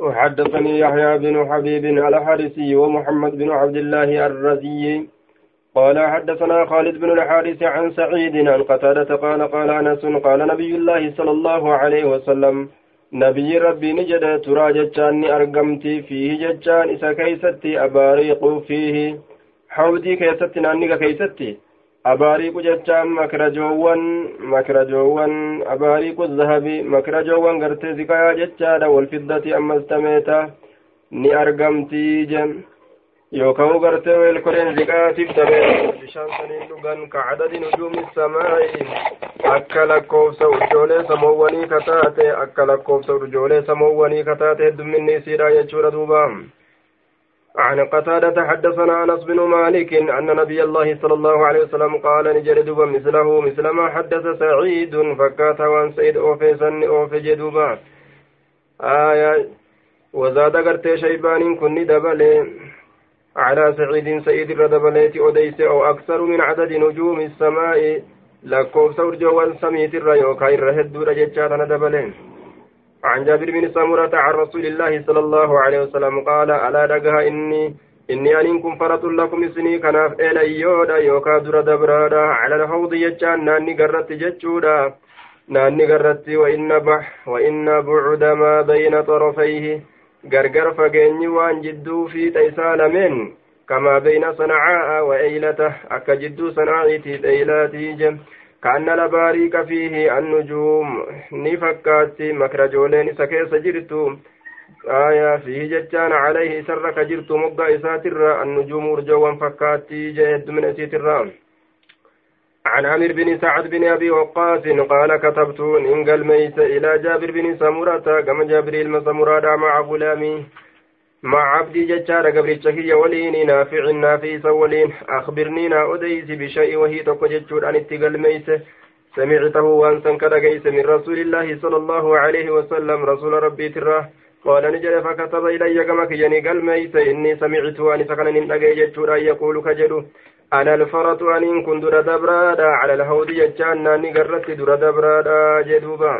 وحدثني يحيى بن حبيب الحارثي ومحمد بن عبد الله الرزي. قال حدثنا خالد بن الحارث عن سعيد عن قتادة قال قال أنس قال نبي الله صلى الله عليه وسلم نبي ربي نجد ترى جتان أرقمتي فيه جتان إسا كيستي أباريق فيه حودي كيستي نانيك كيستي. أباريق جتان مكرجوان مكرجوان أباريق الذهب مكرجوان قرتي زكايا جتان والفضة أما استميتا ni argamtii jen yookaan gartee weel koreen liqaatiif dabee bishaan saniin dhugan ka cadadi nujuumi samaa'i akka lakkoofsa urjoolee samoowwanii kataate akka lakkoofsa urjoolee samoowwanii kataate heddumminni isiidha jechuudha duuba عن قتادة حدثنا أنس بن مالك أن نبي الله صلى الله عليه وسلم قال نجد دوبا مثله مثل ما حدث سعيد فكات وان سيد أوفي سن أوفي جدوبا. آية وزاد قرتي شيبان كن دبلي على سعيد سيد الردبليت أديس أو أكثر من عدد نجوم السماء لكوف سورجوان سميت الريوكا الرهد رجتشاتنا دبلين عن جابر بن سمرة عن رسول الله صلى الله عليه وسلم قال ألا دقها إني إني أنكم فرط لكم سني كناف إلى يودا يوكا در دبرادا على الحوض يجان ناني قرت جتشودا ناني قرت وإن بح وإن بعد ما بين طرفيه gargar fageenyi waan jidduu fiixa isaa lameen kamaa beyna sanacaa'a wa eeylata akka jidduu sanaa'iitii eeylaatii annujuum ni fakkaatti makrajooleen isa keessa jirtu aya fiihi jechaan calayhi isarra ka jirtu moggaa isaatirra annujuumu urjoowwan fakkaattii jee heddumina isiitirra عن عامر بن سعد بن أبي وقاص قال كتبت إن قال ميس إلى جابر بن سمرة كما جابر المسمرة مع غلامي مع عبدي ججار قبل الشهية ولين نافع نافيس ولين. أخبرنينا أديس بشيء وهي تقججور أن اتقال ميس سمعته وأنسا كدقيس من رسول الله صلى الله عليه وسلم رسول ربي تراه. قال نجري فكتب إلي كما كجني قال ميس إني سمعت وأن سكن ننتقي ججور أن يقول كجدو أنا الفرط أن كن در دبرادا. على الهود يجان ناني در دبرادا جدوبا